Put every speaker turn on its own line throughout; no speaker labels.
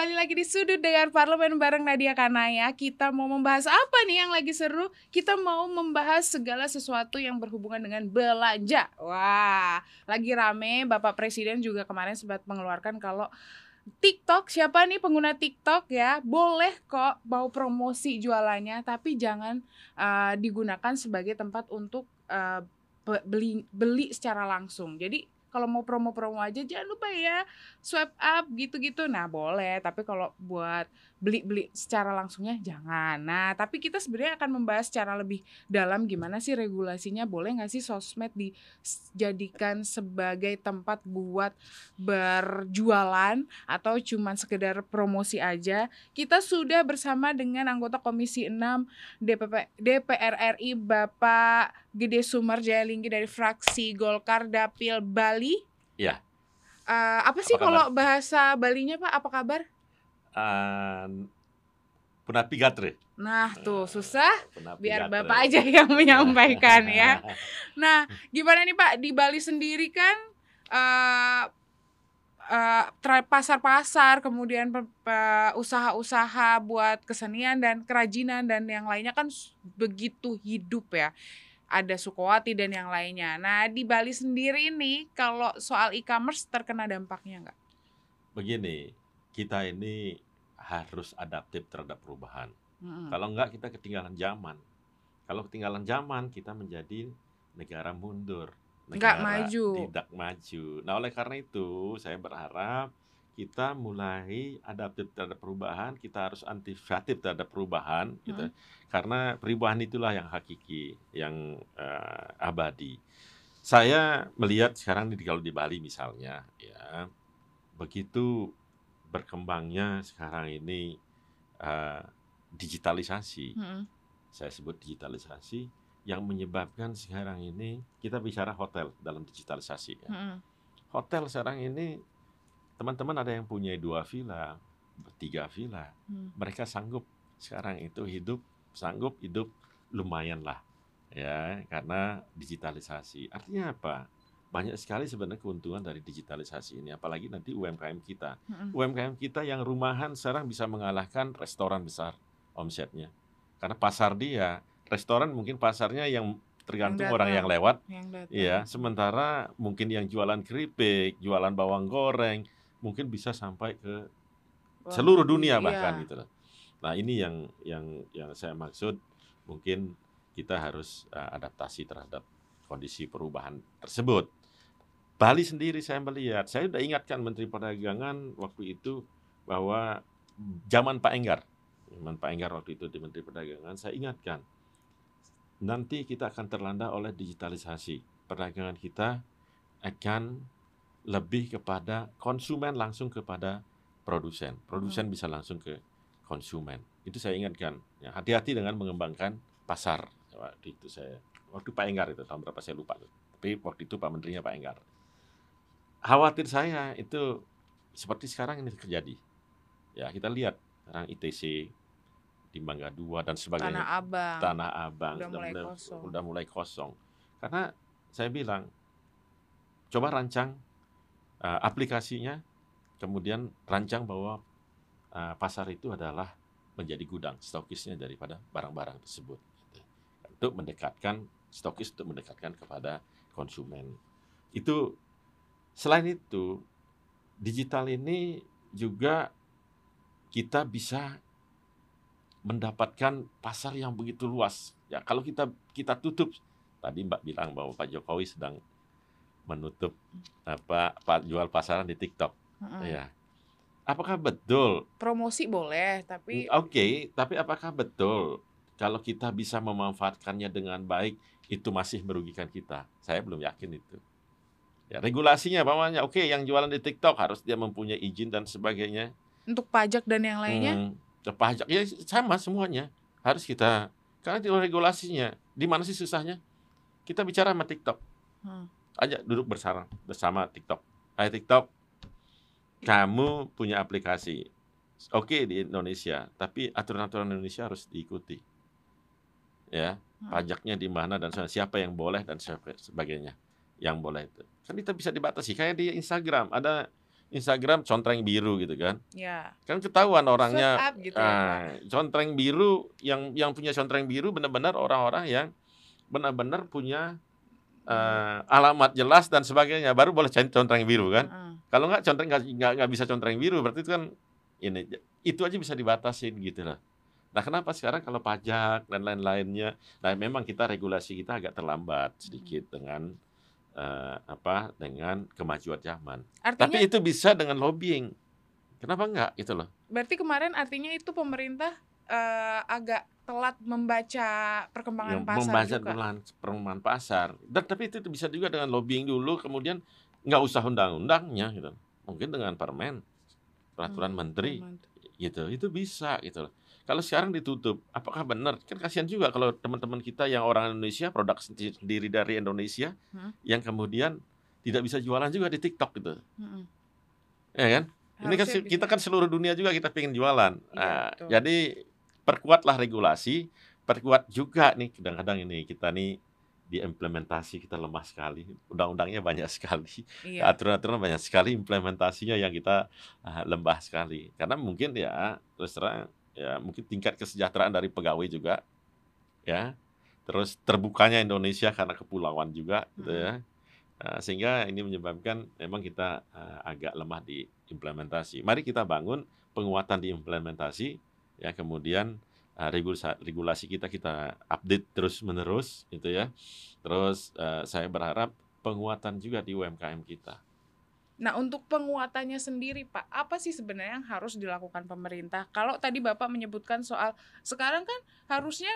kembali lagi di Sudut Dengar Parlemen bareng Nadia Kanaya. Kita mau membahas apa nih yang lagi seru? Kita mau membahas segala sesuatu yang berhubungan dengan belanja. Wah, lagi rame. Bapak Presiden juga kemarin sempat mengeluarkan kalau TikTok, siapa nih pengguna TikTok ya? Boleh kok mau promosi jualannya, tapi jangan uh, digunakan sebagai tempat untuk uh, beli beli secara langsung. Jadi kalau mau promo-promo aja jangan lupa ya swipe up gitu-gitu. Nah boleh tapi kalau buat beli-beli secara langsungnya jangan. Nah tapi kita sebenarnya akan membahas secara lebih dalam gimana sih regulasinya. Boleh nggak sih sosmed dijadikan sebagai tempat buat berjualan atau cuman sekedar promosi aja? Kita sudah bersama dengan anggota Komisi 6 DPP, DPR RI Bapak Gede Sumar Jayalinggi dari fraksi Golkar Dapil Bali.
Ya.
Uh, apa sih apa kalau bahasa Balinya Pak? Apa kabar?
Uh, Punapi Gatre.
Nah tuh susah, biar bapak aja yang menyampaikan ya. Nah gimana nih Pak di Bali sendiri kan uh, uh, pasar-pasar, kemudian usaha-usaha buat kesenian dan kerajinan dan yang lainnya kan begitu hidup ya ada Sukowati dan yang lainnya. Nah di Bali sendiri nih kalau soal e-commerce terkena dampaknya nggak?
Begini, kita ini harus adaptif terhadap perubahan. Hmm. Kalau nggak kita ketinggalan zaman. Kalau ketinggalan zaman kita menjadi negara mundur,
negara nggak maju,
tidak maju. Nah oleh karena itu saya berharap kita mulai adaptif terhadap perubahan, kita harus antisipatif terhadap perubahan, gitu. hmm. gitu. Karena perubahan itulah yang hakiki, yang uh, abadi. Saya melihat sekarang di kalau di Bali misalnya, ya begitu berkembangnya sekarang ini uh, digitalisasi, hmm. saya sebut digitalisasi, yang menyebabkan sekarang ini kita bicara hotel dalam digitalisasi. Ya. Hmm. Hotel sekarang ini teman-teman ada yang punya dua villa, tiga villa, hmm. mereka sanggup sekarang itu hidup sanggup hidup lumayan lah ya karena digitalisasi. Artinya apa? Banyak sekali sebenarnya keuntungan dari digitalisasi ini, apalagi nanti UMKM kita. Hmm. UMKM kita yang rumahan sekarang bisa mengalahkan restoran besar omsetnya. Karena pasar dia, restoran mungkin pasarnya yang tergantung yang orang yang lewat. Yang ya, sementara mungkin yang jualan keripik, jualan bawang goreng, mungkin bisa sampai ke seluruh dunia iya. bahkan gitu loh. Nah, ini yang yang yang saya maksud mungkin kita harus uh, adaptasi terhadap kondisi perubahan tersebut. Bali sendiri saya melihat, saya sudah ingatkan Menteri Perdagangan waktu itu bahwa zaman Pak Enggar, zaman Pak Enggar waktu itu di Menteri Perdagangan, saya ingatkan nanti kita akan terlanda oleh digitalisasi. Perdagangan kita akan lebih kepada konsumen langsung kepada produsen. Produsen hmm. bisa langsung ke konsumen. Itu saya ingatkan. Ya, hati-hati dengan mengembangkan pasar. Waktu itu saya, waktu Pak Enggar itu tahun berapa saya lupa. Tapi waktu itu Pak Menterinya Pak Enggar. Khawatir saya itu seperti sekarang ini terjadi. Ya kita lihat sekarang ITC di Mangga Dua dan sebagainya.
Tanah Abang.
Tanah Abang
udah, mulai kosong.
Udah mulai kosong. Karena saya bilang coba rancang uh, aplikasinya, kemudian rancang bahwa uh, pasar itu adalah menjadi gudang stokisnya daripada barang-barang tersebut gitu. untuk mendekatkan stokis untuk mendekatkan kepada konsumen itu selain itu digital ini juga kita bisa mendapatkan pasar yang begitu luas ya kalau kita kita tutup tadi Mbak bilang bahwa Pak Jokowi sedang menutup apa jual pasaran di TikTok. Mm-hmm. Ya. Apakah betul?
Promosi boleh, tapi
mm, Oke, okay, tapi apakah betul kalau kita bisa memanfaatkannya dengan baik itu masih merugikan kita? Saya belum yakin itu. Ya, regulasinya namanya oke okay, yang jualan di TikTok harus dia mempunyai izin dan sebagainya.
Untuk pajak dan yang lainnya? Hmm,
pajak ya sama semuanya. Harus kita karena di regulasinya. Di mana sih susahnya? Kita bicara sama TikTok. Hmm aja duduk bersama bersama TikTok. Hai TikTok, kamu punya aplikasi. Oke okay, di Indonesia, tapi aturan-aturan Indonesia harus diikuti. Ya, hmm. pajaknya di mana dan siapa yang boleh dan siapa sebagainya yang boleh itu. Kan kita bisa dibatasi. Kayak di Instagram ada Instagram contreng biru gitu kan.
Ya.
Kan ketahuan orangnya
up gitu ya,
ah, contreng biru yang yang punya contreng biru benar-benar orang-orang yang benar-benar punya eh, alamat jelas dan sebagainya baru boleh cari contreng biru kan.
Heeh.
Kalau nggak contreng nggak nggak bisa contreng biru berarti itu kan ini itu aja bisa dibatasin gitu lah. Nah kenapa sekarang kalau pajak dan lain-lainnya, nah memang kita regulasi kita agak terlambat sedikit dengan eh, apa dengan kemajuan zaman.
Artinya
Tapi itu bisa dengan lobbying. Kenapa enggak gitu loh?
berarti kemarin artinya itu pemerintah eh, agak telat membaca perkembangan
yang
pasar
membaca
juga.
perkembangan perkembangan pasar. Dan tapi itu bisa juga dengan lobbying dulu, kemudian nggak usah undang-undangnya gitu. Mungkin dengan permen, peraturan
Hmm,
menteri
aman.
gitu. Itu bisa gitu. Kalau sekarang ditutup, apakah benar? Kan kasihan juga kalau teman-teman kita yang orang Indonesia, produk sendi- sendiri dari Indonesia,
Hmm.
yang kemudian tidak bisa jualan juga di TikTok gitu.
Mm-mm.
Ya kan? Ini kan
Harusnya
kita kan seluruh dunia juga kita pengen jualan.
Iya,
Nah, jadi perkuatlah regulasi, perkuat juga nih kadang-kadang ini kita nih diimplementasi kita lemah sekali. Undang-undangnya banyak sekali,
Iya.
aturan-aturan banyak sekali, implementasinya yang kita ah, lembah sekali. Karena mungkin ya terus terang ya mungkin tingkat kesejahteraan dari pegawai juga ya. Terus terbukanya Indonesia karena kepulauan juga gitu
Mm.
ya. Uh, sehingga ini menyebabkan memang kita uh, agak lemah di implementasi. Mari kita bangun penguatan di implementasi, ya kemudian uh, regulasi, regulasi kita kita update terus menerus, gitu ya. Terus uh, saya berharap penguatan juga di UMKM kita.
Nah, untuk penguatannya sendiri, Pak, apa sih sebenarnya yang harus dilakukan pemerintah? Kalau tadi Bapak menyebutkan soal sekarang kan harusnya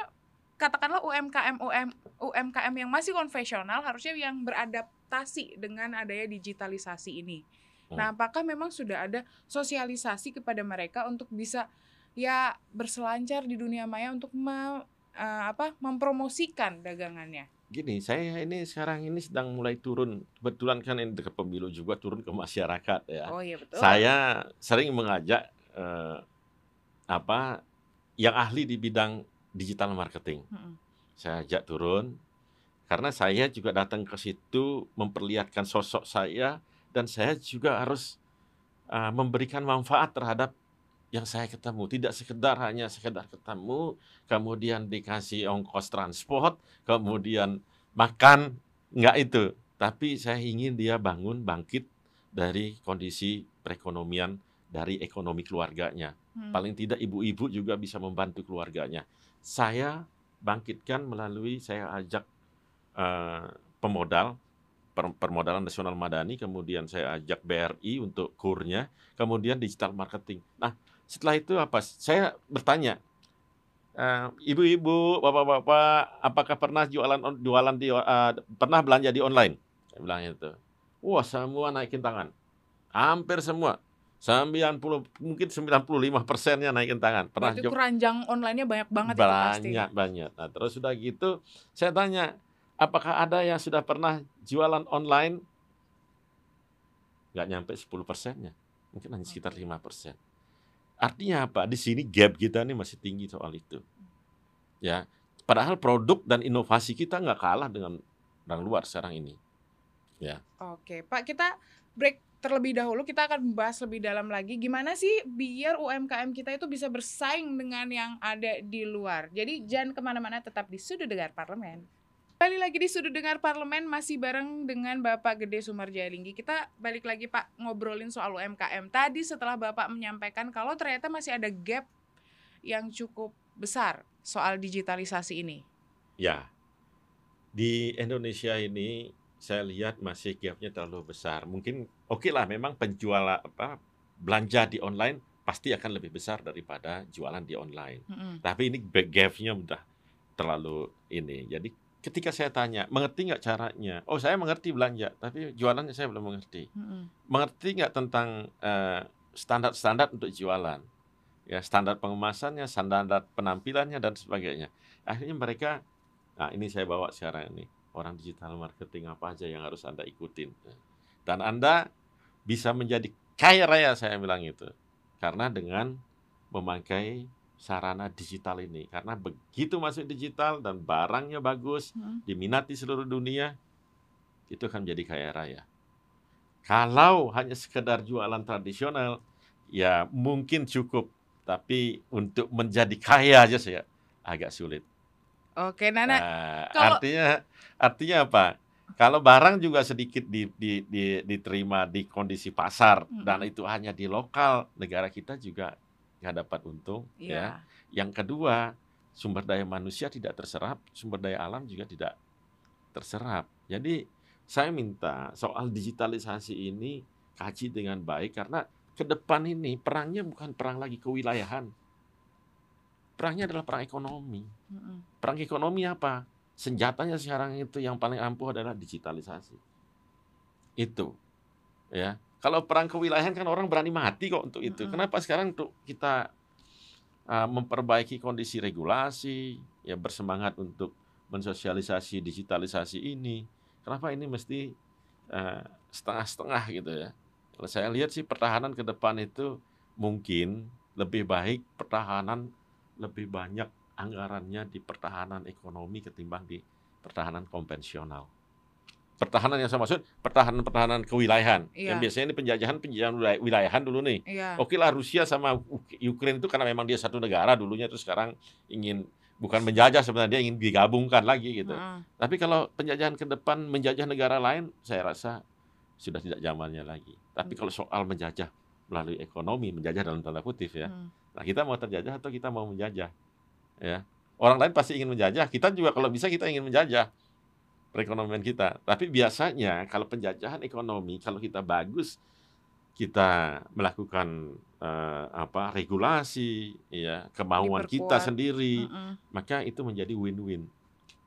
katakanlah UMKM UM, UMKM yang masih konvensional harusnya yang beradaptasi dengan adanya digitalisasi ini.
Hmm.
Nah, apakah memang sudah ada sosialisasi kepada mereka untuk bisa ya berselancar di dunia maya untuk me- eh, apa mempromosikan dagangannya?
Gini, saya ini sekarang ini sedang mulai turun. Kebetulan kan ini dekat pemilu juga turun ke masyarakat ya.
Oh iya betul.
Saya sering mengajak eh, apa yang ahli di bidang digital marketing.
Mm-mm.
Saya ajak turun karena saya juga datang ke situ memperlihatkan sosok saya dan saya juga harus eh, memberikan manfaat terhadap yang saya ketemu. Tidak sekedar hanya sekedar ketemu, kemudian dikasih ongkos transport, kemudian makan, enggak itu. Tapi saya ingin dia bangun, bangkit dari kondisi perekonomian, dari ekonomi keluarganya.
Hmm.
Paling tidak ibu-ibu juga bisa membantu keluarganya. Saya bangkitkan melalui saya ajak eh, pemodal per- permodalan nasional madani, kemudian saya ajak BRI untuk kurnya, kemudian digital marketing. Nah, setelah itu apa? Saya bertanya, eh, ibu-ibu, bapak-bapak, apakah pernah jualan on- jualan di eh, pernah belanja di online? Saya bilang itu. Wah, semua naikin tangan. Hampir semua. 90 mungkin 95 persennya naikin tangan. Pernah
Berarti
jo-
keranjang online-nya banyak banget itu pasti.
banyak banyak. Nah, terus sudah gitu saya tanya, apakah ada yang sudah pernah jualan online? Nggak nyampe 10 persennya. Mungkin hanya sekitar 5 persen. Artinya apa? Di sini gap kita nih masih tinggi soal itu. Ya, padahal produk dan inovasi kita nggak kalah dengan orang luar sekarang ini.
Oke, Pak, kita break terlebih dahulu. Kita akan membahas lebih dalam lagi gimana sih biar UMKM kita itu bisa bersaing dengan yang ada di luar. Jadi jangan ke mana-mana, tetap di Sudut Dengar Parlemen. Kembali lagi di Sudut Dengar Parlemen masih bareng dengan Bapak Gede Sumarjalinggi. Kita balik lagi Pak ngobrolin soal UMKM. Tadi setelah Bapak menyampaikan kalau ternyata masih ada gap yang cukup besar soal digitalisasi ini.
Ya, di Indonesia ini saya lihat masih gapnya terlalu besar. Mungkin oke lah, memang penjual apa belanja di online pasti akan lebih besar daripada jualan di online.
Mm-mm.
Tapi ini gapnya udah terlalu ini. Jadi ketika saya tanya, mengerti nggak caranya? Oh saya mengerti belanja, tapi jualannya saya belum mengerti.
Mm-mm.
Mengerti nggak tentang eh, standar-standar untuk jualan? Ya standar pengemasannya, standar penampilannya dan sebagainya. Akhirnya mereka, nah ini saya bawa sekarang ini orang digital marketing apa aja yang harus anda ikutin. Dan anda bisa menjadi kaya raya saya bilang itu karena dengan memakai sarana digital ini karena begitu masuk digital dan barangnya bagus
Mm-mm.
diminati seluruh dunia itu akan menjadi kaya raya Kalau hanya sekedar jualan tradisional, ya mungkin cukup, tapi untuk menjadi kaya aja saya agak sulit.
Oke, Nana.
Nah,
kalau-
artinya artinya apa? Kalau barang juga sedikit di, di, di- diterima di kondisi pasar dan
Mm-mm.
itu hanya di lokal, negara kita juga nggak dapat untung. Ya.
Iya.
Yang kedua, sumber daya manusia tidak terserap, sumber daya alam juga tidak terserap. Jadi saya minta soal digitalisasi ini kaji dengan baik karena ke depan ini perangnya bukan perang lagi kewilayahan. Perangnya adalah perang ekonomi. Perang ekonomi apa? Senjatanya sekarang itu yang paling ampuh adalah digitalisasi. Itu. Ya. Kalau perang kewilayahan kan orang berani mati kok untuk itu. Kenapa sekarang untuk kita uh, memperbaiki kondisi regulasi, ya bersemangat untuk mensosialisasi digitalisasi ini. Kenapa ini mesti uh, setengah-setengah gitu ya? Kalau saya lihat sih pertahanan ke depan itu mungkin lebih baik pertahanan lebih banyak anggarannya di pertahanan ekonomi ketimbang di pertahanan konvensional. Pertahanan yang saya maksud pertahanan-pertahanan kewilayahan.
Iya.
Yang biasanya ini penjajahan-penjajahan wilay- wilayahan dulu nih.
Iya.
Oke lah Rusia sama Uk- Ukraina itu karena memang dia satu negara dulunya terus sekarang ingin bukan menjajah sebenarnya dia ingin digabungkan lagi gitu.
Heeh.
Tapi kalau penjajahan ke depan menjajah negara lain saya rasa sudah tidak zamannya lagi. Tapi kalau soal menjajah melalui ekonomi, menjajah dalam tanda kutip ya.
Hmm.
Nah, kita mau terjajah atau kita mau menjajah? Ya. Orang lain pasti ingin menjajah, kita juga kalau bisa kita ingin menjajah perekonomian kita. Tapi biasanya kalau penjajahan ekonomi, kalau kita bagus kita melakukan eh, apa regulasi ya, kemauan kita
Diperkuat.
sendiri,
Mm-mm.
maka itu menjadi win-win.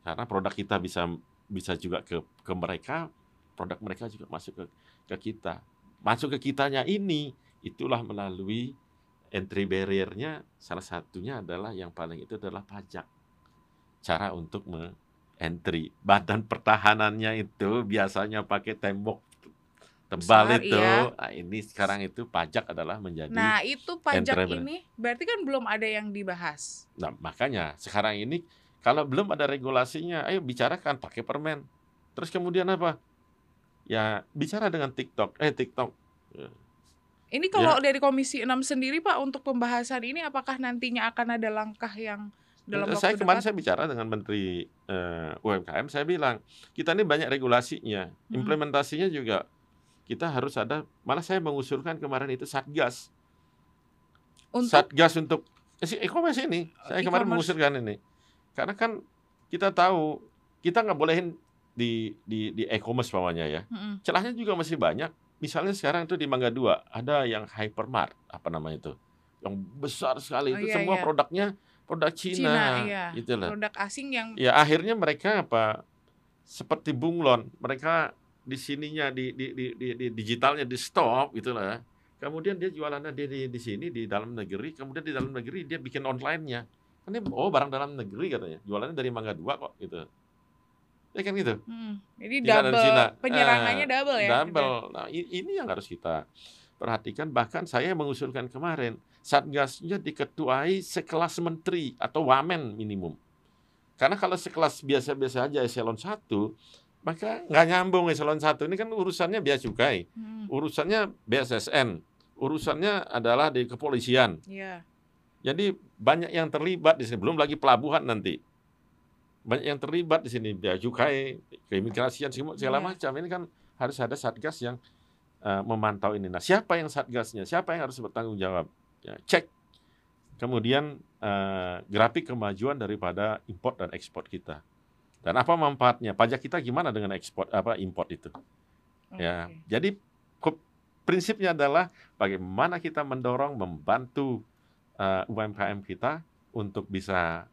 Karena produk kita bisa bisa juga ke ke mereka, produk mereka juga masuk ke ke kita. Masuk ke kitanya ini itulah melalui entry barrier-nya salah satunya adalah yang paling itu adalah pajak. Cara untuk me-entry. Badan pertahanannya itu biasanya pakai tembok tebal
Besar,
itu.
iya.
Nah, ini sekarang itu pajak adalah menjadi
Nah, itu pajak ini berarti kan belum ada yang dibahas.
Nah, makanya sekarang ini kalau belum ada regulasinya, ayo bicarakan pakai permen. Terus kemudian apa? Ya, bicara dengan TikTok. Eh, TikTok.
Ini kalau dari Komisi 6 sendiri Pak untuk pembahasan ini apakah nantinya akan ada langkah yang dalam waktu
saya kemarin
dekat?
saya bicara dengan Menteri eh, UMKM, saya bilang, kita ini banyak regulasinya.
Mm-mm.
Implementasinya juga kita harus ada, malah saya mengusulkan kemarin itu Satgas.
untuk
Satgas untuk eh, si e-commerce ini. Saya kemarin
E-commerce.
mengusulkan ini. Karena kan kita tahu kita nggak bolehin di di di e-commerce pamanya ya.
Mm-mm.
celahnya juga masih banyak. Misalnya sekarang itu di Mangga 2 ada yang hypermart apa namanya itu, yang besar sekali
Oh,
itu
iya,
semua
iya.
produknya produk Cina,
Cina, iya.
gitu loh.
produk asing yang
Ya akhirnya mereka apa seperti bunglon, mereka di sininya di di, di, di, di digitalnya di stop gitu lah. Kemudian dia jualannya di, di di sini di dalam negeri, kemudian di dalam negeri dia bikin online-nya. Kan dia, oh barang dalam negeri katanya, jualannya dari Mangga 2 kok gitu. Ya kan gitu.
Hmm, jadi
Cina
double
Cina.
penyerangannya
Eh,
double ya.
double. Nah, i- ini yang harus kita perhatikan. Bahkan saya mengusulkan kemarin, Satgasnya diketuai sekelas menteri atau wamen minimum. Karena kalau sekelas biasa-biasa aja eselon 1, maka nggak nyambung eselon 1. Ini kan urusannya bea cukai,
Hmm,
urusannya BSSN, urusannya adalah di kepolisian.
iya.
Jadi banyak yang terlibat di sini, belum lagi pelabuhan nanti. Banyak yang terlibat di sini, bea cukai, keimigrasian, segala
Iya.
macam. Ini kan harus ada satgas yang eh, memantau ini. Nah, siapa yang satgasnya? Siapa yang harus bertanggung jawab? Ya, cek. Kemudian eh, grafik kemajuan daripada import dan ekspor kita. Dan apa manfaatnya? Pajak kita gimana dengan ekspor apa import itu? Ya,
Oke.
jadi prinsipnya adalah bagaimana kita mendorong, membantu eh, UMKM kita untuk bisa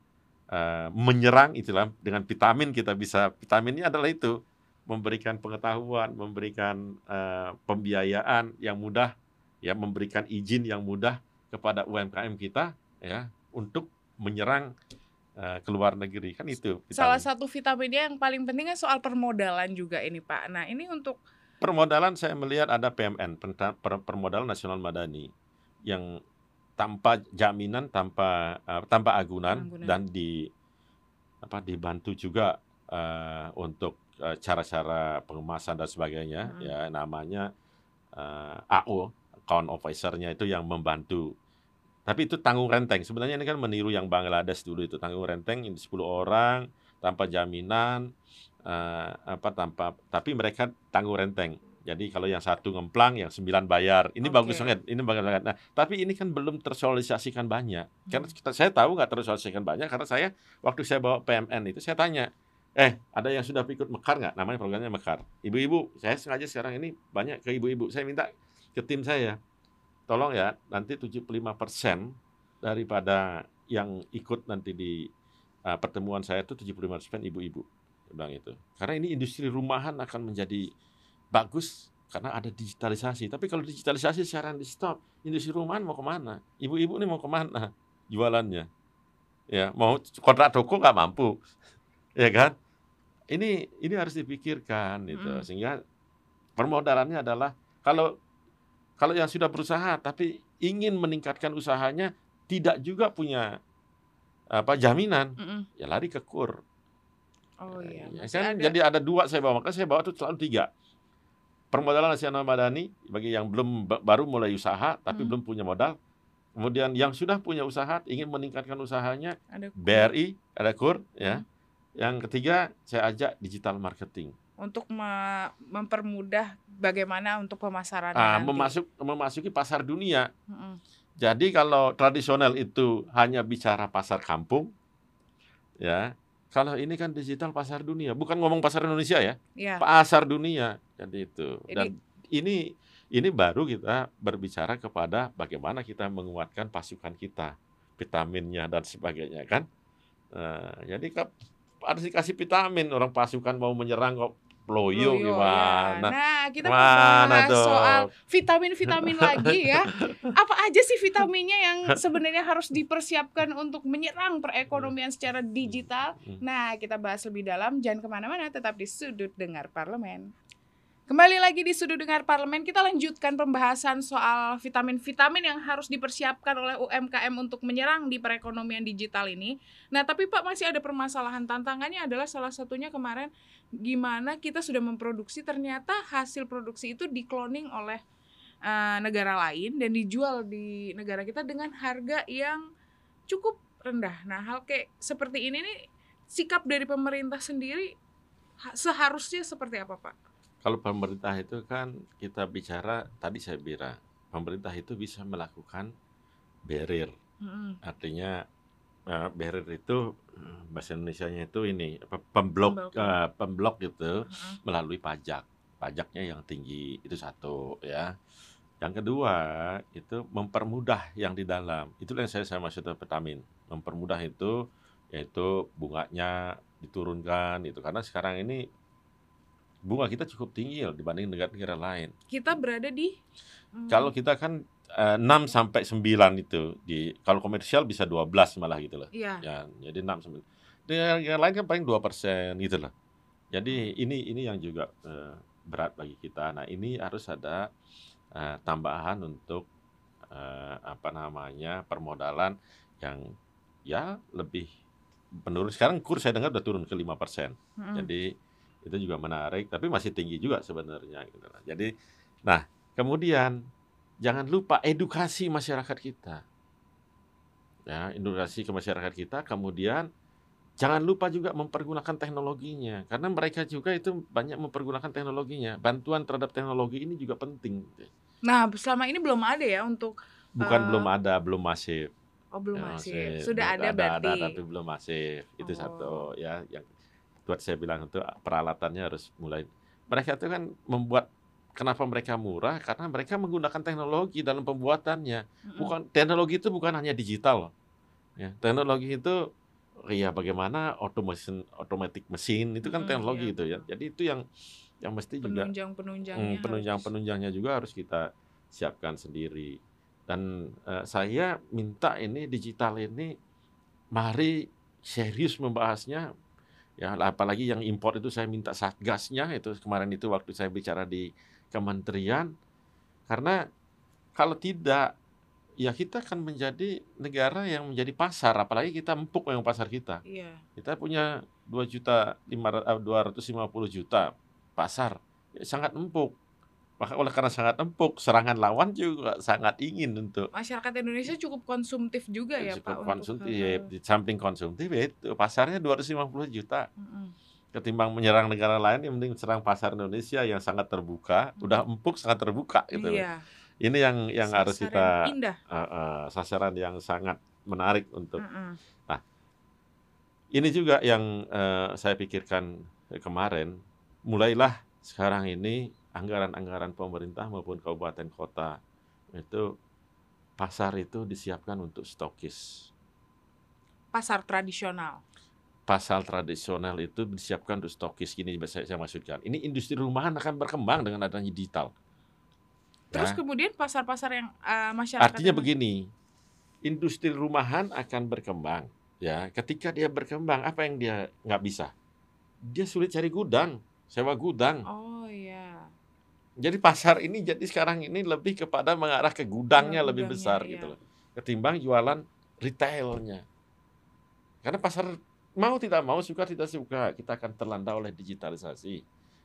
eh, menyerang itulah dengan vitamin kita bisa vitaminnya adalah itu memberikan pengetahuan, memberikan eh, pembiayaan yang mudah, ya memberikan izin yang mudah kepada UMKM kita, ya untuk menyerang eh, ke luar negeri kan itu.
Salah
vitamin.
satu vitaminnya yang paling penting kan soal permodalan juga ini Pak. Nah ini untuk
Permodalan saya melihat ada PMN, Permodalan Nasional Madani, yang tanpa jaminan, tanpa eh, tanpa agunan,
Agunan.
dan di apa dibantu juga eh, untuk eh, cara-cara pengemasan dan sebagainya,
Mm.
ya namanya eh, AO, account officer-nya itu yang membantu. Tapi itu tanggung renteng. Sebenarnya ini kan meniru yang Bangladesh dulu itu tanggung renteng ini 10 orang tanpa jaminan eh, apa tanpa tapi mereka tanggung renteng. Jadi kalau yang satu ngemplang, yang sembilan bayar. Ini
Oke.
bagus banget. Ini bagus banget. Nah, tapi ini kan belum tersosialisasikan banyak. Karena
Hmm.
kita, saya tahu nggak tersosialisasikan banyak karena saya waktu saya bawa PMN itu saya tanya, eh ada yang sudah ikut mekar nggak? Namanya programnya mekar. Ibu-ibu, saya sengaja sekarang ini banyak ke ibu-ibu. Saya minta ke tim saya, tolong ya nanti 75% daripada yang ikut nanti di uh, pertemuan saya itu 75% ibu-ibu. Saya bilang itu. Karena ini industri rumahan akan menjadi bagus karena ada digitalisasi. Tapi kalau digitalisasi sekarang di stop, industri rumahan mau ke mana? Ibu-ibu ini mau ke mana jualannya? Ya, mau kontrak toko nggak mampu, ya kan? Ini ini harus dipikirkan gitu.
Mm.
Sehingga permodalannya adalah kalau kalau yang sudah berusaha tapi ingin meningkatkan usahanya tidak juga punya apa jaminan,
Mm-mm.
ya lari ke kur.
Oh iya.
Ya, kan
ada.
jadi ada dua saya bawa, makanya saya bawa tuh selalu tiga. Permodalan nasional madani bagi yang belum ba- baru mulai usaha tapi
Hmm.
belum punya modal. Kemudian yang sudah punya usaha ingin meningkatkan usahanya,
ada
BRI ada KUR ya.
Hmm.
Yang ketiga saya ajak digital marketing.
Untuk me- mempermudah bagaimana untuk pemasaran
Ah, memasuk memasuki pasar dunia.
Mm-mm.
Jadi kalau tradisional itu hanya bicara pasar kampung ya. Kalau ini kan digital pasar dunia, bukan ngomong pasar Indonesia ya.
Ya.
pasar dunia jadi itu
Jadi-
dan ini ini baru kita berbicara kepada bagaimana kita menguatkan pasukan kita vitaminnya dan sebagainya kan Nah, jadi harus dikasih vitamin orang pasukan mau menyerang kok loyo
Loyo,
gimana
ya. Nah, kita mau
Mana
soal vitamin-vitamin lagi ya. Apa aja sih vitaminnya yang sebenarnya harus dipersiapkan untuk menyerang perekonomian secara digital?
Hmm.
Nah, kita bahas lebih dalam. Jangan ke mana-mana, tetap di Sudut Dengar Parlemen. Kembali lagi di Sudut Dengar Parlemen, kita lanjutkan pembahasan soal vitamin-vitamin yang harus dipersiapkan oleh UMKM untuk menyerang di perekonomian digital ini. Nah, tapi Pak masih ada permasalahan tantangannya adalah salah satunya kemarin gimana kita sudah memproduksi ternyata hasil produksi itu dikloning oleh eh, negara lain dan dijual di negara kita dengan harga yang cukup rendah. Nah, hal kayak seperti ini nih sikap dari pemerintah sendiri ha- seharusnya seperti apa, Pak?
Kalau pemerintah itu kan kita bicara tadi saya bilang pemerintah itu bisa melakukan barrier
Mm-mm.
artinya eh, barrier itu eh, bahasa Indonesia-nya itu ini apa, pemblok
Pemblok.
pemblok gitu
Heeh.
melalui pajak pajaknya yang tinggi itu satu ya yang kedua itu mempermudah yang di dalam itulah yang saya saya maksud vitamin mempermudah itu yaitu bunganya diturunkan itu karena sekarang ini bunga kita cukup tinggi loh dibanding negara-negara lain.
Kita berada di mm,
kalau kita kan eh, 6 sampai 9 itu di kalau komersial bisa 12 malah gitu loh.
Iya.
ya jadi 6 sampai dengan yang lain kan paling 2 persen gitu loh. Jadi ini ini yang juga eh, berat bagi kita. Nah ini harus ada eh, tambahan untuk eh, apa namanya permodalan yang ya lebih menurun. Sekarang kurs saya dengar udah turun ke 5 persen.
Mm-mm.
jadi itu juga menarik, tapi masih tinggi juga sebenarnya. Gitu. lah. Jadi, nah kemudian jangan lupa edukasi masyarakat kita, ya edukasi ke masyarakat kita. Kemudian jangan lupa juga mempergunakan teknologinya, karena mereka juga itu banyak mempergunakan teknologinya. Bantuan terhadap teknologi ini juga penting.
Nah, selama ini belum ada ya untuk
Bukan
Eh,
belum ada, belum masif.
oh belum
Ya,
masih.
masif.
Sudah
Belum
ada berarti.
ada, tapi belum masif. Itu
Oh.
satu ya yang buat saya bilang itu peralatannya harus mulai. Mereka itu kan membuat kenapa mereka murah karena mereka menggunakan teknologi dalam pembuatannya. Bukan teknologi itu bukan hanya digital. Ya, teknologi itu ya bagaimana automation automatic mesin itu kan teknologi
iya,
itu ya. Jadi itu yang yang mesti juga
penunjang-penunjangnya
Hmm, penunjang
harus-
penunjangnya juga harus kita siapkan sendiri dan eh, saya minta ini digital ini mari serius membahasnya ya apalagi yang impor itu saya minta satgasnya itu kemarin itu waktu saya bicara di kementerian. Karena kalau tidak ya kita akan menjadi negara yang menjadi pasar apalagi kita empuk yang pasar kita.
Iya.
kita punya 2 juta 250 juta pasar Ya, sangat empuk Maka oleh karena sangat empuk, serangan lawan juga sangat ingin untuk
Masyarakat Indonesia cukup konsumtif juga ya,
cukup
Pak, untuk
konsumtif.
heeh.
Di samping konsumtif ya itu pasarnya 250 juta.
Mhm.
Ketimbang menyerang negara lain, yang mending serang pasar Indonesia yang sangat terbuka, udah empuk sangat terbuka gitu.
Iya.
Ini yang yang harus
Sasaran
kita
indah.
eh, eh, sasaran yang sangat menarik untuk
Mhm.
ini juga yang eh, saya pikirkan kemarin, mulailah sekarang ini anggaran-anggaran pemerintah maupun kabupaten kota itu pasar itu disiapkan untuk stokis.
Pasar tradisional.
Pasar tradisional itu disiapkan untuk stokis gini saya, saya maksudkan. Ini industri rumahan akan berkembang dengan adanya digital.
Terus
Ya.
kemudian pasar-pasar yang eh, masyarakat
Artinya
yang-
begini, industri rumahan akan berkembang. Ya, ketika dia berkembang, apa yang dia nggak bisa? Dia sulit cari gudang, sewa gudang.
Oh iya.
Jadi pasar ini jadi sekarang ini lebih kepada mengarah ke gudangnya
Ke
lebih
gudangnya,
besar
iya.
gitu loh. Ketimbang jualan retailnya. Karena pasar mau tidak mau suka tidak suka kita akan terlanda oleh digitalisasi.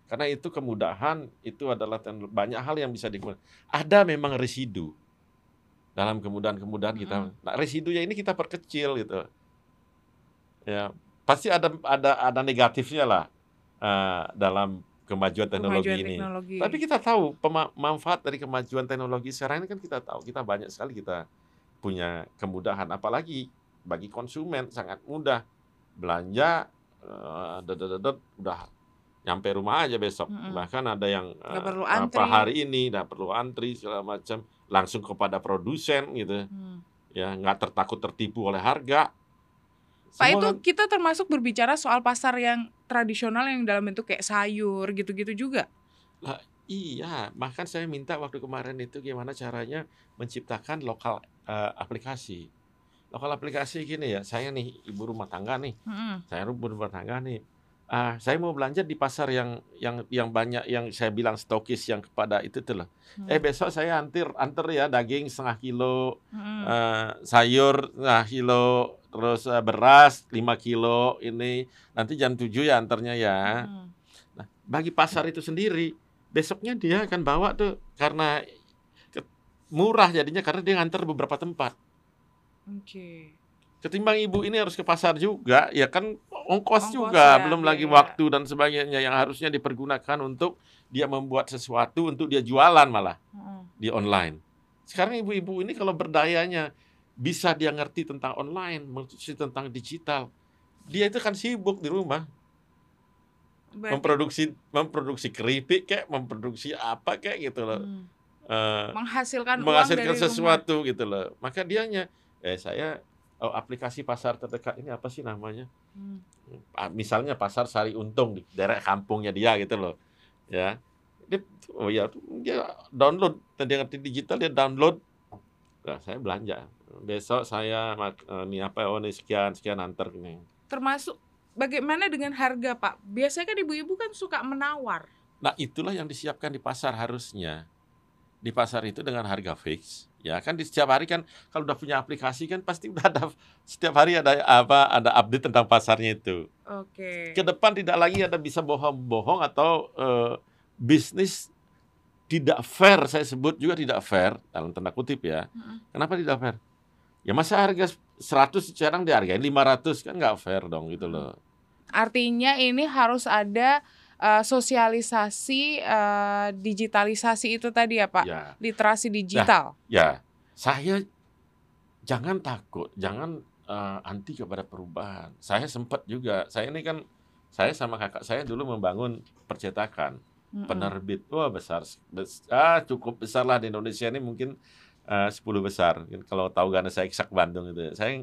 Karena itu kemudahan itu adalah banyak hal yang bisa digunakan. Ada memang residu dalam kemudahan-kemudahan kita.
Mm-mm.
Nah, residunya ini kita perkecil gitu. Ya, pasti ada ada ada negatifnya lah eh, dalam kemajuan teknologi
Kemajuan
ini.
teknologi.
Tapi kita tahu manfaat dari kemajuan teknologi sekarang ini kan kita tahu kita banyak sekali kita punya kemudahan apalagi bagi konsumen sangat mudah belanja dedet-dedet, udah nyampe rumah aja besok
Mm-mm.
bahkan ada yang eh,
perlu
apa
antri.
hari ini nggak perlu antri segala macam langsung kepada produsen gitu
Hmm.
ya nggak tertakut tertipu oleh harga
Pak itu
kan-
kita termasuk berbicara soal pasar yang tradisional yang dalam bentuk kayak sayur gitu-gitu juga.
Iya, bahkan saya minta waktu kemarin itu gimana caranya menciptakan lokal eh, aplikasi. Lokal aplikasi gini ya, saya nih ibu rumah tangga nih,
Mm-mm.
saya ibu rumah tangga nih. Ah, saya mau belanja di pasar yang yang yang banyak yang saya bilang stokis yang kepada itu tuh loh.
Hmm.
Eh besok saya antir anter ya daging setengah kilo,
Mm-mm.
eh, sayur setengah kilo, terus eh, beras 5 kilo ini nanti jam 7 ya anternya ya.
Mm.
Nah, bagi pasar itu sendiri, besoknya dia akan bawa tuh karena murah jadinya karena dia nganter beberapa tempat.
Oke.
Ketimbang ibu ini harus ke pasar juga, ya kan
Ongkos
ongkos juga,
ya,
belum lagi
biaya.
waktu dan sebagainya yang harusnya dipergunakan untuk dia membuat sesuatu untuk dia jualan malah
Mm-mm.
di online. Sekarang ibu-ibu ini kalau berdayanya bisa dia ngerti tentang online, mengerti tentang digital. Dia itu kan sibuk di rumah.
Berarti-
memproduksi memproduksi keripik kayak memproduksi apa kayak gitu loh
Mm.
Eh,
menghasilkan,
menghasilkan
uang dari rumah.
sesuatu gitu loh maka dianya eh saya oh, aplikasi pasar terdekat ini apa sih namanya
Mm.
Ah, misalnya pasar Sari Untung di daerah kampungnya dia gitu loh ya dia oh ya dia download ngerti digital dia download nah, saya belanja besok saya mak- eh, apa oh nih sekian sekian antar ini
Termasuk bagaimana dengan harga, Pak? Biasanya kan ibu-ibu kan suka menawar.
Nah, itulah yang disiapkan di pasar harusnya. Di pasar itu dengan harga fix. Ya kan di setiap hari kan kalau udah punya aplikasi kan pasti udah ada setiap hari ada apa ada update tentang pasarnya itu.
Oke.
Ke depan tidak lagi ada bisa bohong-bohong atau eh, bisnis tidak fair saya sebut juga tidak fair dalam tanda kutip ya.
Mm-mm.
Kenapa tidak fair? Ya masa harga 100 sekarang dihargain 500 kan nggak fair dong gitu loh.
Artinya ini harus ada eh, sosialisasi eh, digitalisasi itu tadi ya, Pak.
Ya.
Literasi digital.
Ya, saya jangan takut, jangan eh, anti kepada perubahan. Saya sempat juga, saya ini kan, saya sama kakak saya dulu membangun percetakan, penerbit, wah besar, bes- ah, cukup besar lah di Indonesia ini mungkin eh, 10 besar. Kalau tahu karena saya eksak Bandung itu, saya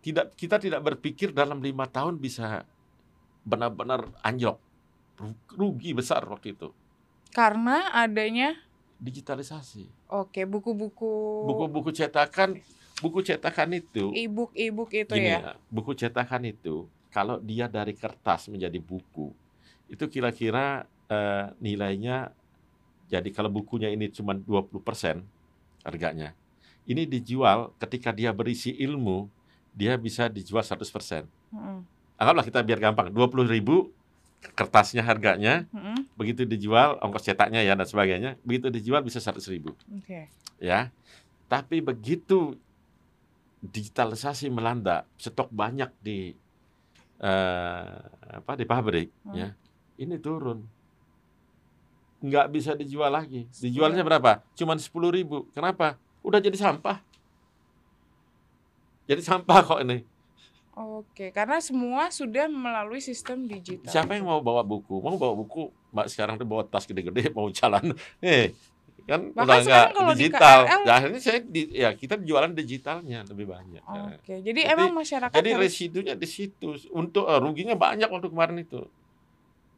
tidak, kita tidak berpikir dalam lima tahun bisa benar-benar anjlok, rugi besar waktu itu,
Karena adanya
digitalisasi.
oke buku-buku
buku-buku cetakan buku cetakan itu
e-book e-book itu
gini
ya.
ya buku cetakan itu kalau dia dari kertas menjadi buku itu kira-kira eh, nilainya jadi kalau bukunya ini cuma 20% harganya ini dijual ketika dia berisi ilmu dia bisa dijual 100%
Mm-mm.
anggaplah kita biar gampang 20.000 ribu kertasnya harganya,
Mm-mm.
begitu dijual ongkos cetaknya ya dan sebagainya, begitu dijual bisa 100 ribu
Oke.
ya. Tapi begitu digitalisasi melanda, stok banyak di eh, apa di pabrik
Hmm.
ya, ini turun. Nggak bisa dijual lagi. Dijualnya
Iya.
berapa? Cuman 10 ribu. Kenapa? Udah jadi sampah. Jadi sampah kok ini.
Oke, karena semua sudah melalui sistem digital.
Siapa yang mau bawa buku? Mau bawa buku, mbak sekarang tuh bawa tas gede-gede mau jalan. Eh, kan
Bahkan
udah nggak
kalau di
digital.
KRL
Nah, akhirnya saya di, ya kita jualan digitalnya lebih banyak. Ya.
Oke, jadi,
Jadi-
emang masyarakat
Jadi
harus,
residunya di situ. Untuk eh, ruginya banyak waktu kemarin itu.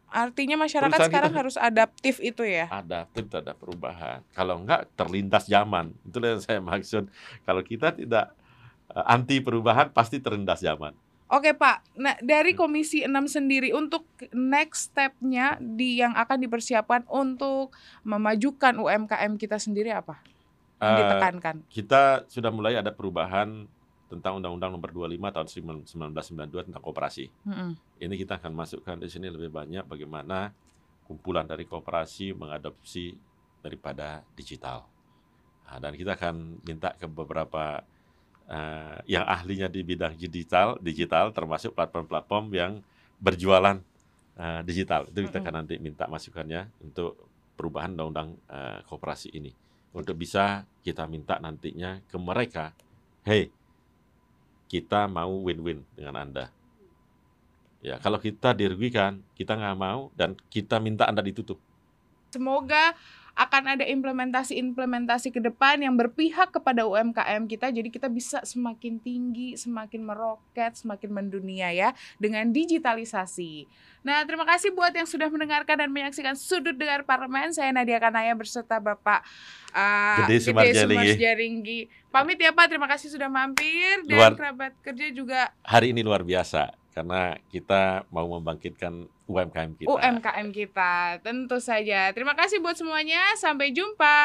artinya masyarakat
perusahaan
sekarang
kita-
harus adaptif itu ya.
Adaptif terhadap perubahan. Kalau enggak terlintas zaman. Itulah yang saya maksud. Kalau kita tidak anti perubahan pasti terlintas zaman.
Oke Pak, nah dari
Hmm.
Komisi 6 sendiri untuk next step-nya di yang akan dipersiapkan untuk memajukan UMKM kita sendiri apa? Yang
Eh,
ditekankan.
kita sudah mulai ada perubahan tentang Undang-Undang Nomor 25 tahun 1992 tentang koperasi.
Mm-mm.
Ini kita akan masukkan di sini lebih banyak bagaimana kumpulan dari koperasi mengadopsi daripada digital. Nah, dan kita akan minta ke beberapa eh, yang ahlinya di bidang digital, digital termasuk platform-platform yang berjualan eh, digital. Itu kita akan nanti minta masukannya untuk perubahan undang-undang eh, koperasi ini. Untuk bisa kita minta nantinya ke mereka, hey, kita mau win-win dengan Anda. Ya, kalau kita dirugikan, kita nggak mau dan kita minta Anda ditutup.
Semoga akan ada implementasi-implementasi ke depan yang berpihak kepada UMKM kita jadi kita bisa semakin tinggi, semakin meroket, semakin mendunia ya dengan digitalisasi. Nah, terima kasih buat yang sudah mendengarkan dan menyaksikan Sudut Dengar Parlemen. Saya Nadia Kanaya berserta Bapak uh,
Gede Sumarjaringgi.
Sumarjaringgi. Pamit ya Pak, terima kasih sudah mampir dan
Luar-
kerabat kerja juga
Hari ini luar biasa karena kita mau membangkitkan UMKM kita.
UMKM kita. Tentu saja. Terima kasih buat semuanya. Sampai jumpa.